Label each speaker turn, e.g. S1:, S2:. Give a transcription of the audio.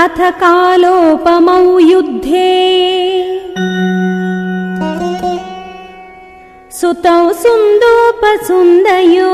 S1: अथ कालोपमौ युद्धे सुतौ सुन्दोपसुन्दयो।